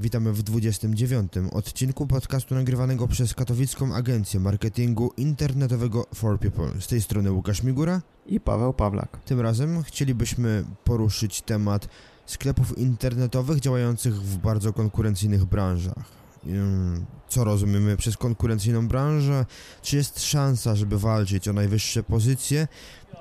Witamy w 29. odcinku podcastu nagrywanego przez katowicką agencję marketingu internetowego For People. Z tej strony Łukasz Migura i Paweł Pawlak. Tym razem chcielibyśmy poruszyć temat sklepów internetowych działających w bardzo konkurencyjnych branżach co rozumiemy przez konkurencyjną branżę, czy jest szansa, żeby walczyć o najwyższe pozycje,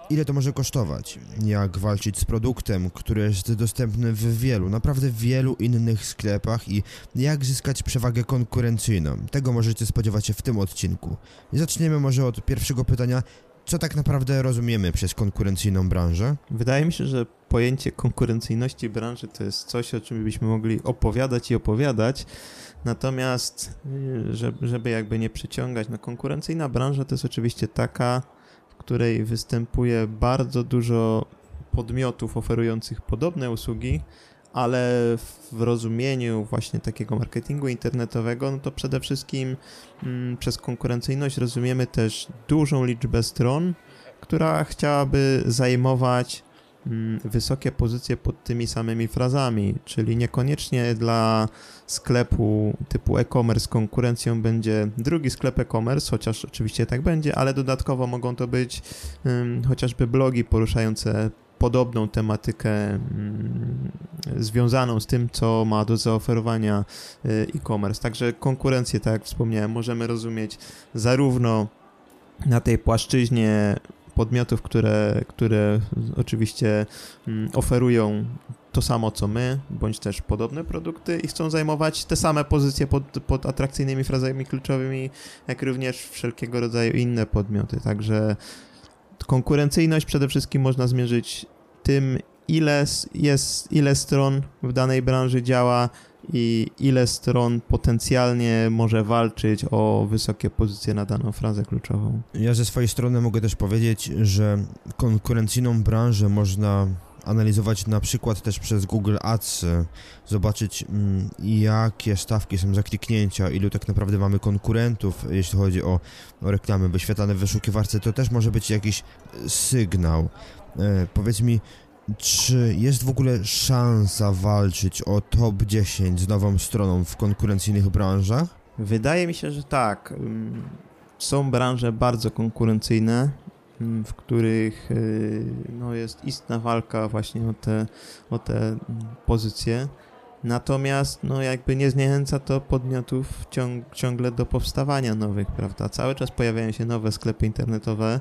ile to może kosztować, jak walczyć z produktem, który jest dostępny w wielu, naprawdę wielu innych sklepach i jak zyskać przewagę konkurencyjną. Tego możecie spodziewać się w tym odcinku. I zaczniemy może od pierwszego pytania, co tak naprawdę rozumiemy przez konkurencyjną branżę? Wydaje mi się, że pojęcie konkurencyjności branży to jest coś, o czym byśmy mogli opowiadać i opowiadać. Natomiast, y, żeby jakby nie przyciągać, no konkurencyjna branża to jest oczywiście taka, w której występuje bardzo dużo podmiotów oferujących podobne usługi, ale w rozumieniu właśnie takiego marketingu internetowego, no to przede wszystkim mm, przez konkurencyjność rozumiemy też dużą liczbę stron, która chciałaby zajmować mm, wysokie pozycje pod tymi samymi frazami, czyli niekoniecznie dla sklepu typu e-commerce konkurencją będzie drugi sklep e-commerce, chociaż oczywiście tak będzie, ale dodatkowo mogą to być um, chociażby blogi poruszające podobną tematykę mm, związaną z tym, co ma do zaoferowania y, e-commerce. Także konkurencję, tak jak wspomniałem, możemy rozumieć zarówno na tej płaszczyźnie podmiotów, które, które oczywiście mm, oferują to samo co my, bądź też podobne produkty i chcą zajmować te same pozycje pod, pod atrakcyjnymi frazami kluczowymi, jak również wszelkiego rodzaju inne podmioty. Także konkurencyjność przede wszystkim można zmierzyć tym, ile jest, ile stron w danej branży działa i ile stron potencjalnie może walczyć o wysokie pozycje na daną frazę kluczową. Ja ze swojej strony mogę też powiedzieć, że konkurencyjną branżę można analizować na przykład też przez Google Ads, zobaczyć mm, jakie stawki są za kliknięcia, ilu tak naprawdę mamy konkurentów, jeśli chodzi o, o reklamy wyświetlane w wyszukiwarce, to też może być jakiś sygnał. E, powiedz mi, czy jest w ogóle szansa walczyć o top 10 z nową stroną w konkurencyjnych branżach? Wydaje mi się, że tak. Są branże bardzo konkurencyjne, w których y, no, jest istna walka właśnie o te, o te mm, pozycje. Natomiast no, jakby nie zniechęca to podmiotów ciąg, ciągle do powstawania nowych, prawda? Cały czas pojawiają się nowe sklepy internetowe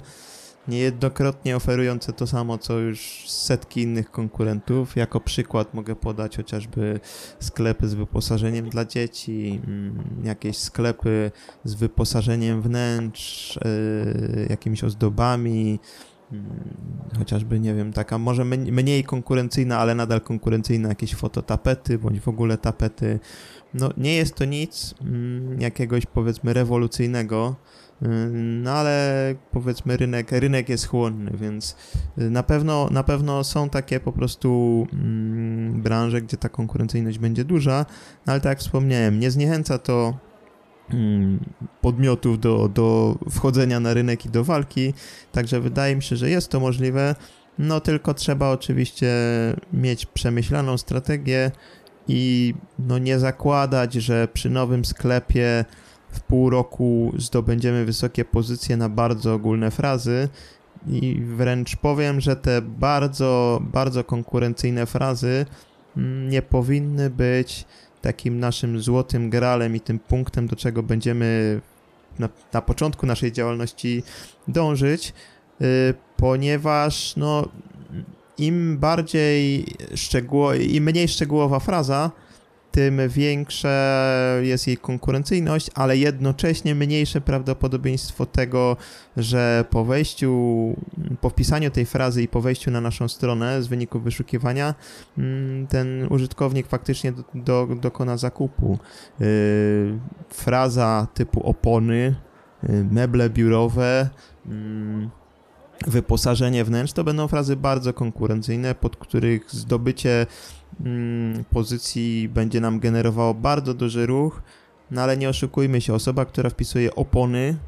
niejednokrotnie oferujące to samo, co już setki innych konkurentów. Jako przykład mogę podać chociażby sklepy z wyposażeniem dla dzieci, mm, jakieś sklepy z wyposażeniem wnętrz, yy, jakimiś ozdobami, mm, chociażby, nie wiem, taka może mniej konkurencyjna, ale nadal konkurencyjna, jakieś fototapety, bądź w ogóle tapety. No, nie jest to nic mm, jakiegoś, powiedzmy, rewolucyjnego, no ale powiedzmy rynek, rynek jest chłonny, więc y, na pewno, na pewno są takie po prostu mm, branże, gdzie ta konkurencyjność będzie duża, no ale tak jak wspomniałem, nie zniechęca to mm, podmiotów do, do wchodzenia na rynek i do walki, także wydaje mi się, że jest to możliwe, no tylko trzeba oczywiście mieć przemyślaną strategię i no nie zakładać, że przy nowym sklepie w pół roku zdobędziemy wysokie pozycje na bardzo ogólne frazy i wręcz powiem, że te bardzo, bardzo konkurencyjne frazy mm, nie powinny być takim naszym złotym gralem i tym punktem, do czego będziemy na, na początku naszej działalności dążyć, yy, ponieważ no, im bardziej szczegółowo, im mniej szczegółowa fraza, tym większa jest jej konkurencyjność, ale jednocześnie mniejsze prawdopodobieństwo tego, że po wejściu, po wpisaniu tej frazy i po wejściu na naszą stronę z wyniku wyszukiwania, mm, ten użytkownik faktycznie do, do, dokona zakupu. Yy, fraza typu opony meble biurowe, mm, wyposażenie wnętrz, to będą frazy bardzo konkurencyjne, pod których zdobycie pozycji będzie nam generowało bardzo duży ruch, no ale nie oszukujmy się, osoba, która wpisuje opony, mm,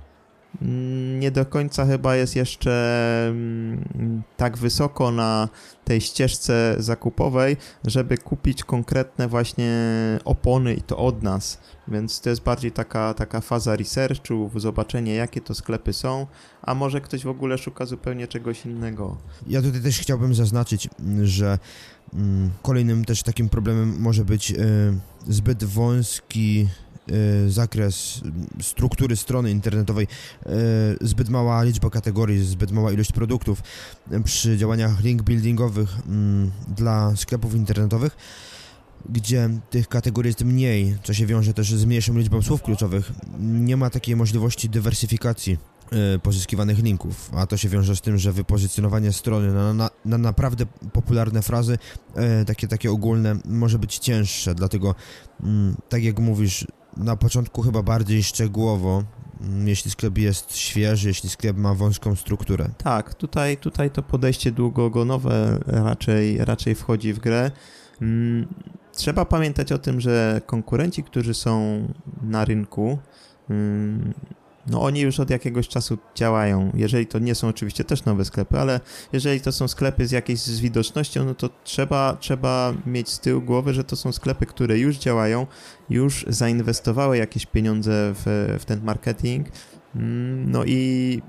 nie do końca chyba jest jeszcze mm, tak wysoko na tej ścieżce zakupowej, żeby kupić konkretne właśnie opony i to od nas. Więc to jest bardziej taka, taka faza researchu, zobaczenie jakie to sklepy są, a może ktoś w ogóle szuka zupełnie czegoś innego. Ja tutaj też chciałbym zaznaczyć, że mm, kolejnym też takim problemem może być y, zbyt wąski zakres struktury strony internetowej, y, zbyt mała liczba kategorii, zbyt mała ilość produktów przy działaniach link buildingowych mm, dla sklepów internetowych gdzie tych kategorii jest mniej, co się wiąże też z mniejszą liczbą słów kluczowych, nie ma takiej możliwości dywersyfikacji y, pozyskiwanych linków, a to się wiąże z tym, że wypozycjonowanie strony na, na, na naprawdę popularne frazy, y, takie, takie ogólne, może być cięższe, dlatego y, tak jak mówisz, na początku chyba bardziej szczegółowo, mm, jeśli sklep jest świeży, jeśli sklep ma wąską strukturę. Tak, tutaj, tutaj to podejście długoogonowe raczej, raczej wchodzi w grę. Mm, trzeba pamiętać o tym, że konkurenci, którzy są na rynku, mm, no oni już od jakiegoś czasu działają. Jeżeli to nie są oczywiście też nowe sklepy, ale jeżeli to są sklepy z jakiejś z widocznością, no to trzeba, trzeba mieć z tyłu głowy, że to są sklepy, które już działają, już zainwestowały jakieś pieniądze w, w ten marketing, no i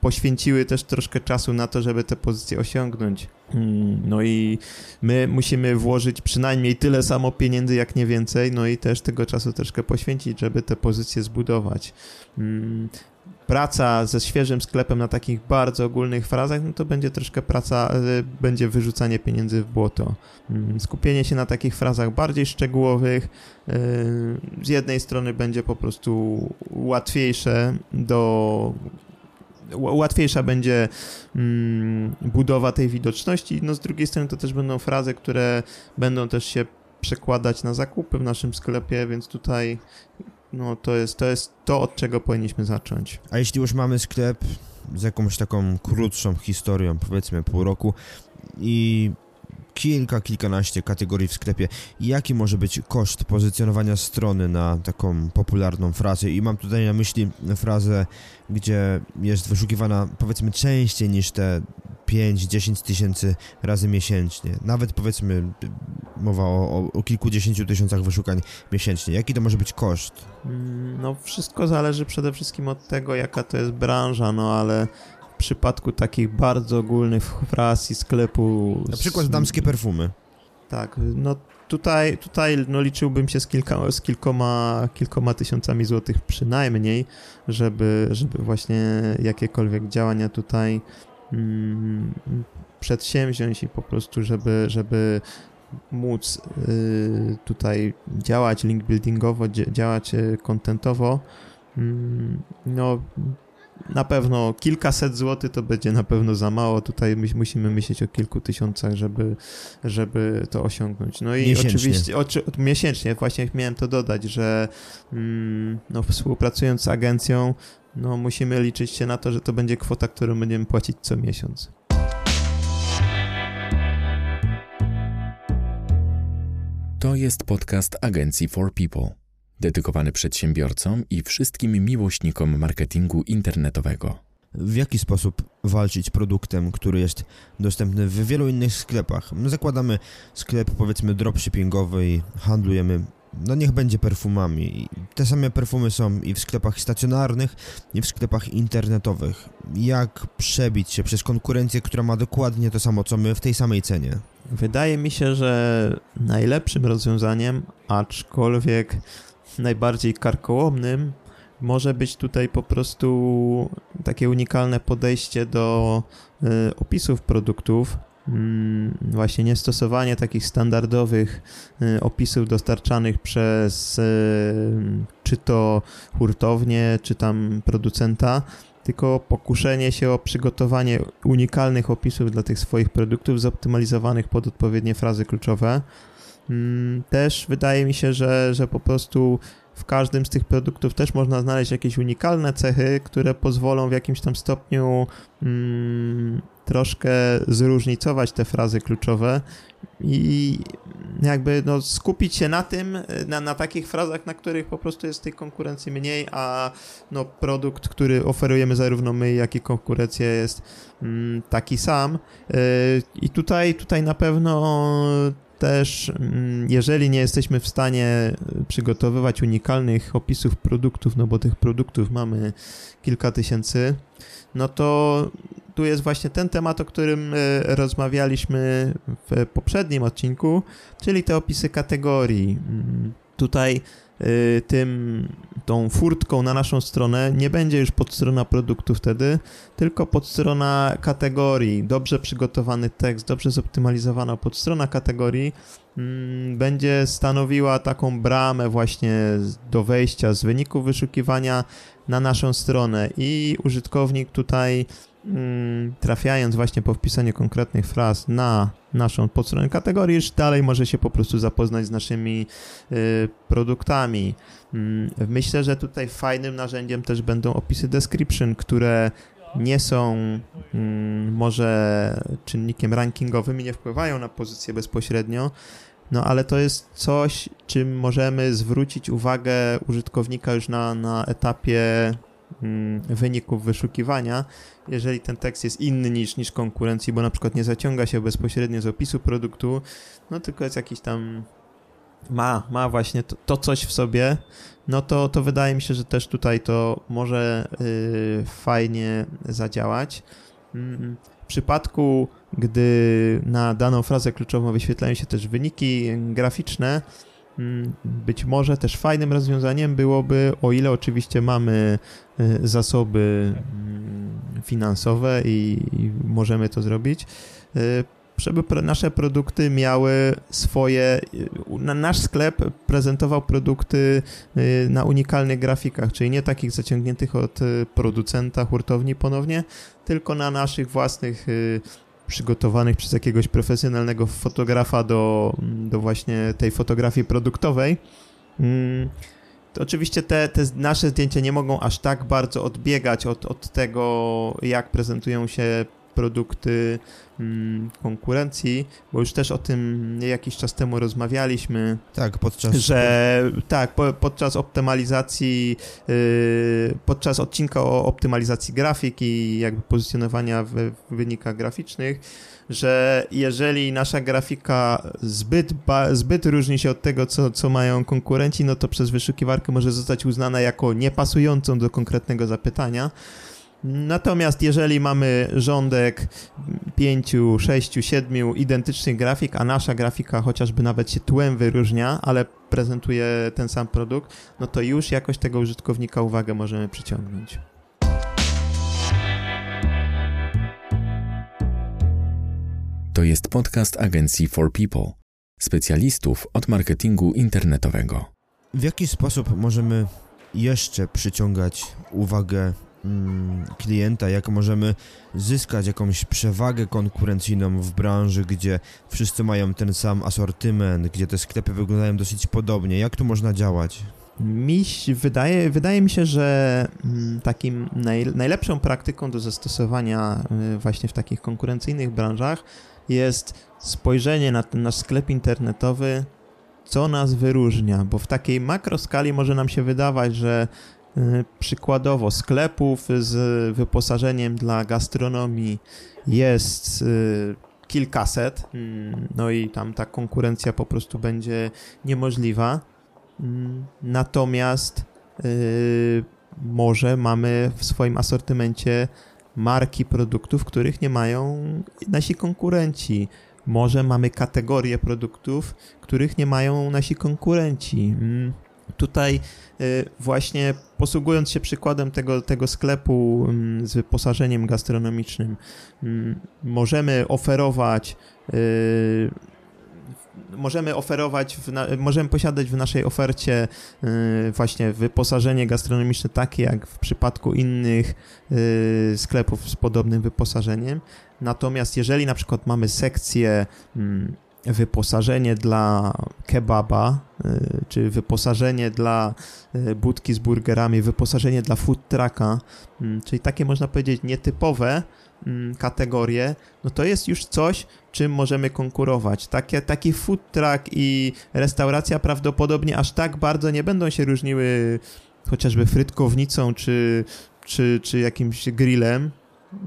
poświęciły też troszkę czasu na to, żeby te pozycje osiągnąć. Mm, no i my musimy włożyć przynajmniej tyle samo pieniędzy, jak nie więcej, no i też tego czasu troszkę poświęcić, żeby te pozycje zbudować. Praca ze świeżym sklepem na takich bardzo ogólnych frazach, no to będzie troszkę praca, e, będzie wyrzucanie pieniędzy w błoto. Mm, skupienie się na takich frazach bardziej szczegółowych e, z jednej strony będzie po prostu łatwiejsze do łatwiejsza będzie mm, budowa tej widoczności, no z drugiej strony to też będą frazy, które będą też się przekładać na zakupy w naszym sklepie, więc tutaj no to jest to, jest to od czego powinniśmy zacząć. A jeśli już mamy sklep z jakąś taką krótszą historią, powiedzmy pół roku i kilka, kilkanaście kategorii w sklepie. Jaki może być koszt pozycjonowania strony na taką popularną frazę? I mam tutaj na myśli frazę, gdzie jest wyszukiwana powiedzmy częściej niż te 5-10 tysięcy razy miesięcznie. Nawet powiedzmy mowa o, o, kilkudziesięciu tysiącach wyszukań miesięcznie. Jaki to może być koszt? Mm, no wszystko zależy przede wszystkim od tego, jaka to jest branża, no ale w przypadku takich bardzo ogólnych fraz i sklepu... Na przykład damskie perfumy. Tak, no tutaj, tutaj no, liczyłbym się z, kilka, z kilkoma, kilkoma tysiącami złotych przynajmniej, żeby, żeby właśnie jakiekolwiek działania tutaj mm, przedsięwziąć i po prostu, żeby, żeby móc y, tutaj działać link buildingowo, działać kontentowo, y, no na pewno kilkaset złotych to będzie na pewno za mało. Tutaj my, musimy myśleć o kilku tysiącach, żeby, żeby to osiągnąć. No i miesięcznie. oczywiście oczy, miesięcznie, właśnie miałem to dodać, że mm, no, współpracując z agencją, no, musimy liczyć się na to, że to będzie kwota, którą będziemy płacić co miesiąc. To jest podcast agencji For People dedykowany przedsiębiorcom i wszystkim miłośnikom marketingu internetowego. W jaki sposób walczyć produktem, który jest dostępny w wielu innych sklepach? My zakładamy sklep, powiedzmy, dropshippingowy i handlujemy no niech będzie perfumami. Te same perfumy są i w sklepach stacjonarnych, i w sklepach internetowych. Jak przebić się przez konkurencję, która ma dokładnie to samo, co my w tej samej cenie? Wydaje mi się, że najlepszym rozwiązaniem, aczkolwiek najbardziej karkołomnym może być tutaj po prostu takie unikalne podejście do y, opisów produktów. Mm, właśnie niestosowanie takich standardowych y, opisów dostarczanych przez y, czy to hurtownię, czy tam producenta, tylko pokuszenie się o przygotowanie unikalnych opisów dla tych swoich produktów, zoptymalizowanych pod odpowiednie frazy kluczowe. Mm, też wydaje mi się, że, że po prostu w każdym z tych produktów też można znaleźć jakieś unikalne cechy, które pozwolą w jakimś tam stopniu mm, troszkę zróżnicować te frazy kluczowe i jakby no, skupić się na tym, na, na takich frazach, na których po prostu jest tej konkurencji mniej, a no, produkt, który oferujemy zarówno my, jak i konkurencja jest mm, taki sam. Yy, I tutaj, tutaj na pewno też, mm, jeżeli nie jesteśmy w stanie przygotowywać unikalnych opisów produktów, no bo tych produktów mamy kilka tysięcy, no to tu jest właśnie ten temat, o którym e, rozmawialiśmy w poprzednim odcinku, czyli te opisy kategorii. Mm, tutaj tym, tą furtką na naszą stronę nie będzie już podstrona produktu wtedy, tylko podstrona kategorii. Dobrze przygotowany tekst, dobrze zoptymalizowana podstrona kategorii mm, będzie stanowiła taką bramę właśnie do wejścia z wyników wyszukiwania na naszą stronę i użytkownik tutaj trafiając właśnie po wpisaniu konkretnych fraz na naszą podstronę kategorii, dalej może się po prostu zapoznać z naszymi y, produktami. Mm, myślę, że tutaj fajnym narzędziem też będą opisy description, które nie są mm, może czynnikiem rankingowym i nie wpływają na pozycję bezpośrednio, no ale to jest coś, czym możemy zwrócić uwagę użytkownika już na, na etapie mm, wyników wyszukiwania, jeżeli ten tekst jest inny niż, niż konkurencji, bo na przykład nie zaciąga się bezpośrednio z opisu produktu, no tylko jest jakiś tam ma, ma właśnie to, to coś w sobie, no to, to wydaje mi się, że też tutaj to może yy, fajnie zadziałać. Mm, w przypadku, gdy na daną frazę kluczową wyświetlają się też wyniki graficzne, mm, być może też fajnym rozwiązaniem byłoby, o ile oczywiście mamy y, zasoby mm, finansowe i, możemy to zrobić, y, żeby nasze produkty miały swoje. Nasz sklep prezentował produkty y, na unikalnych grafikach, czyli nie takich zaciągniętych od y, producenta, hurtowni ponownie, tylko na naszych własnych y, przygotowanych przez jakiegoś profesjonalnego fotografa do, do właśnie tej fotografii produktowej. Mm, to oczywiście te, te nasze zdjęcia nie mogą aż tak bardzo odbiegać od, od tego, jak prezentują się produkty mm, konkurencji, bo już też o tym jakiś czas temu rozmawialiśmy. Tak, podczas... Że tak, po, podczas optymalizacji, yy, podczas odcinka o optymalizacji grafik i jakby pozycjonowania w, w wynikach graficznych, że jeżeli nasza grafika zbyt, ba, zbyt różni się od tego, co, co mają konkurenci, no to przez wyszukiwarkę może zostać uznana jako niepasującą do konkretnego zapytania. Natomiast jeżeli mamy rządek 5, 6, 7 identycznych grafik, a nasza grafika chociażby nawet się tłem wyróżnia, ale prezentuje ten sam produkt, no to już jakoś tego użytkownika uwagę możemy przyciągnąć. To jest podcast agencji For People, specjalistów od marketingu internetowego. W jaki sposób możemy jeszcze przyciągać uwagę Mm, klienta, jak możemy zyskać jakąś przewagę konkurencyjną w branży, gdzie wszyscy mają ten sam asortyment, gdzie te sklepy wyglądają dosyć podobnie. Jak tu można działać? Mi wydaje, wydaje mi się, że mm, takim naj, najlepszą praktyką do zastosowania y, właśnie w takich konkurencyjnych branżach jest spojrzenie na ten nasz sklep internetowy, co nas wyróżnia, bo w takiej makroskali może nam się wydawać, że przykładowo sklepów z wyposażeniem dla gastronomii jest y, kilkaset, mm, no i tam ta konkurencja po prostu będzie niemożliwa. Mm, natomiast y, może mamy w swoim asortymencie marki produktów, których nie mają nasi konkurenci. Może mamy kategorie produktów, których nie mają nasi konkurenci. Tutaj y, właśnie posługując się przykładem tego, tego sklepu mm, z wyposażeniem gastronomicznym, mm, możemy oferować y, możemy oferować, możemy posiadać w naszej ofercie y, właśnie wyposażenie gastronomiczne takie jak w przypadku innych sklepów z podobnym wyposażeniem. Natomiast jeżeli na przykład mamy sekcję mm, wyposażenie dla kebaba, y, czy wyposażenie dla y, budki z burgerami, wyposażenie dla food trucka, mm, czyli takie można powiedzieć nietypowe mm, kategorie, no to jest już coś, czym możemy konkurować. Takie, taki food truck i restauracja prawdopodobnie aż tak bardzo nie będą się różniły chociażby frytkownicą czy, czy, czy jakimś grillem,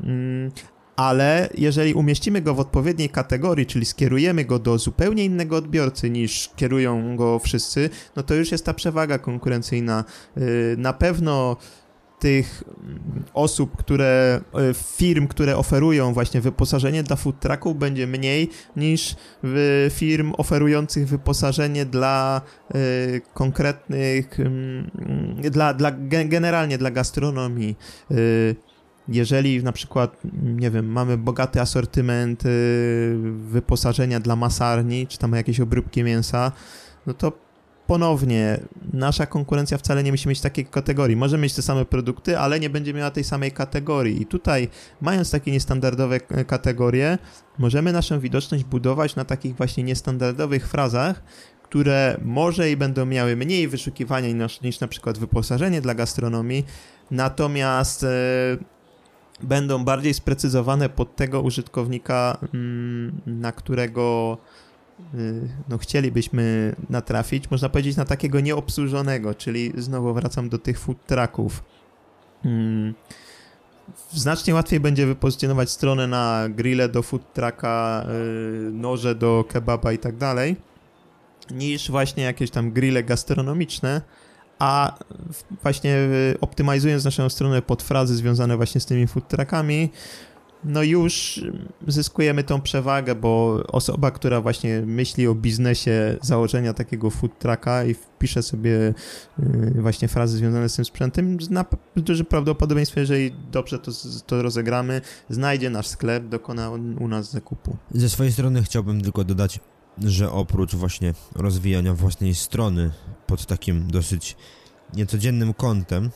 mm, ale jeżeli umieścimy go w odpowiedniej kategorii, czyli skierujemy go do zupełnie innego odbiorcy niż kierują go wszyscy, no to już jest ta przewaga konkurencyjna. Y, na pewno tych osób, które, y, firm, które oferują właśnie wyposażenie dla food trucków będzie mniej niż firm oferujących wyposażenie dla y, konkretnych, dla, dla generalnie dla gastronomii jeżeli na przykład, nie wiem, mamy bogaty asortyment y, wyposażenia dla masarni, czy tam jakieś obróbki mięsa, no to ponownie nasza konkurencja wcale nie musi mieć takiej kategorii. Może mieć te same produkty, ale nie będzie miała tej samej kategorii. I tutaj, mając takie niestandardowe kategorie, możemy naszą widoczność budować na takich właśnie niestandardowych frazach, które może i będą miały mniej wyszukiwania niż, niż na przykład wyposażenie dla gastronomii, natomiast e, będą bardziej sprecyzowane pod tego użytkownika, mm, na którego y, no, chcielibyśmy natrafić. Można powiedzieć na takiego nieobsłużonego, czyli znowu wracam do tych food trucków. Mm, znacznie łatwiej będzie wypozycjonować stronę na grille do food trucka, y, noże do kebaba i tak dalej, niż właśnie jakieś tam grille gastronomiczne, a właśnie y, optymalizując naszą stronę pod frazy związane właśnie z tymi food truckami, no już zyskujemy tą przewagę, bo osoba, która właśnie myśli o biznesie założenia takiego food trucka i wpisze sobie y, właśnie frazy związane z tym sprzętem, zna duże prawdopodobieństwo, jeżeli dobrze to, to rozegramy, znajdzie nasz sklep, dokona u nas zakupu. Ze swojej strony chciałbym tylko dodać, że oprócz właśnie rozwijania własnej strony pod takim dosyć niecodziennym kątem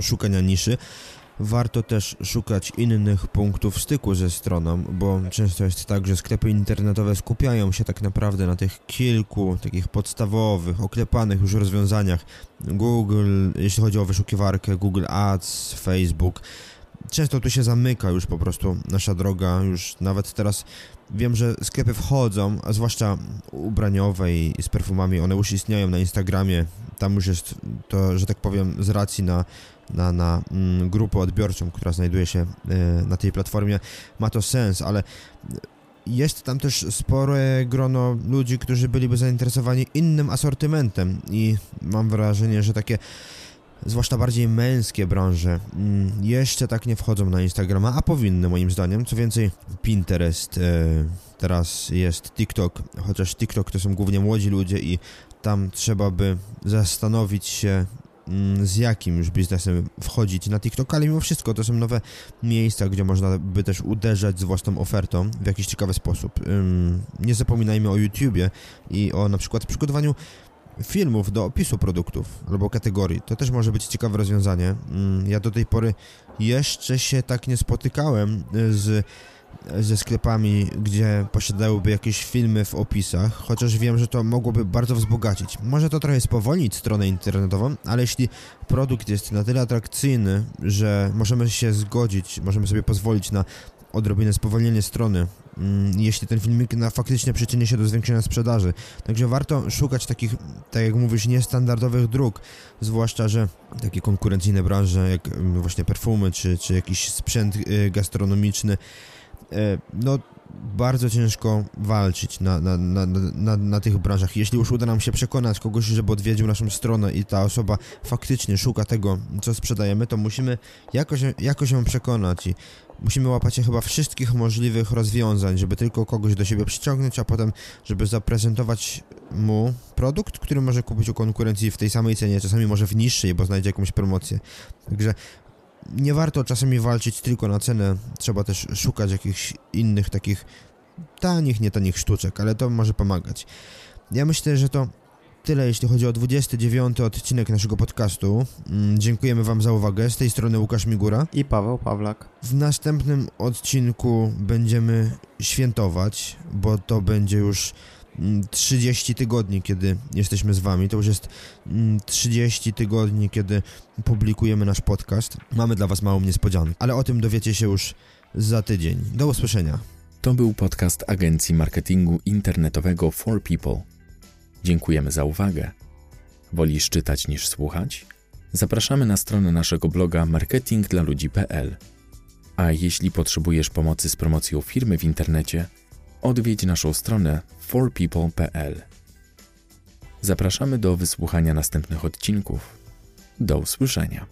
szukania niszy, warto też szukać innych punktów styku ze stroną, bo często jest tak, że sklepy internetowe skupiają się tak naprawdę na tych kilku takich podstawowych, oklepanych już rozwiązaniach. Google, jeśli chodzi o wyszukiwarkę, Google Ads, Facebook. Często tu się zamyka już po prostu nasza droga, już nawet teraz Wiem, że sklepy wchodzą, a zwłaszcza ubraniowe i z perfumami, one już istnieją na Instagramie. Tam już jest to, że tak powiem, z racji na, na, na mm, grupę odbiorczą, która znajduje się y, na tej platformie, ma to sens, ale jest tam też spore grono ludzi, którzy byliby zainteresowani innym asortymentem i mam wrażenie, że takie zwłaszcza bardziej męskie branże, mm, jeszcze tak nie wchodzą na Instagrama, a powinny moim zdaniem. Co więcej, Pinterest, e, teraz jest TikTok, chociaż TikTok to są głównie młodzi ludzie i tam trzeba by zastanowić się, mm, z jakim już biznesem wchodzić na TikTok, ale mimo wszystko to są nowe miejsca, gdzie można by też uderzać z własną ofertą w jakiś ciekawy sposób. Nie zapominajmy o YouTubie i o na przykład przygotowaniu filmów do opisu produktów albo kategorii. To też może być ciekawe rozwiązanie. Mm, ja do tej pory jeszcze się tak nie spotykałem z ze sklepami, gdzie posiadałyby jakieś filmy w opisach, chociaż wiem, że to mogłoby bardzo wzbogacić. Może to trochę spowolnić stronę internetową, ale jeśli produkt jest na tyle atrakcyjny, że możemy się zgodzić, możemy sobie pozwolić na odrobinę spowolnienie strony, mm, jeśli ten filmik na faktycznie przyczyni się do zwiększenia sprzedaży. Także warto szukać takich, tak jak mówisz, niestandardowych dróg, zwłaszcza, że takie konkurencyjne branże jak mm, właśnie perfumy czy, czy jakiś sprzęt y, gastronomiczny, e, no bardzo ciężko walczyć na, na, na, na, na tych branżach. Jeśli już uda nam się przekonać kogoś, żeby odwiedził naszą stronę i ta osoba faktycznie szuka tego, co sprzedajemy, to musimy jakoś, jakoś ją przekonać i musimy łapać się chyba wszystkich możliwych rozwiązań, żeby tylko kogoś do siebie przyciągnąć, a potem, żeby zaprezentować mu produkt, który może kupić u konkurencji w tej samej cenie, czasami może w niższej, bo znajdzie jakąś promocję. Także nie warto czasami walczyć tylko na cenę, trzeba też szukać jakichś innych takich tanich, nie tanich sztuczek, ale to może pomagać. Ja myślę, że to tyle, jeśli chodzi o 29 odcinek naszego podcastu. Mm, Dziękujemy Wam za uwagę. Z tej strony Łukasz Migura. I Paweł Pawlak. W następnym odcinku będziemy świętować, bo to będzie już mm, 30 tygodni, kiedy jesteśmy z Wami. To już jest mm, 30 tygodni, kiedy publikujemy nasz podcast. Mamy dla Was małą niespodziankę, ale o tym dowiecie się już za tydzień. Do usłyszenia. To był podcast agencji marketingu internetowego For People. Dziękujemy za uwagę. Wolisz czytać niż słuchać? Zapraszamy na stronę naszego bloga marketingdlaludzi.pl. A jeśli potrzebujesz pomocy z promocją firmy w internecie, odwiedź naszą stronę forpeople.pl. Zapraszamy do wysłuchania następnych odcinków. Do usłyszenia.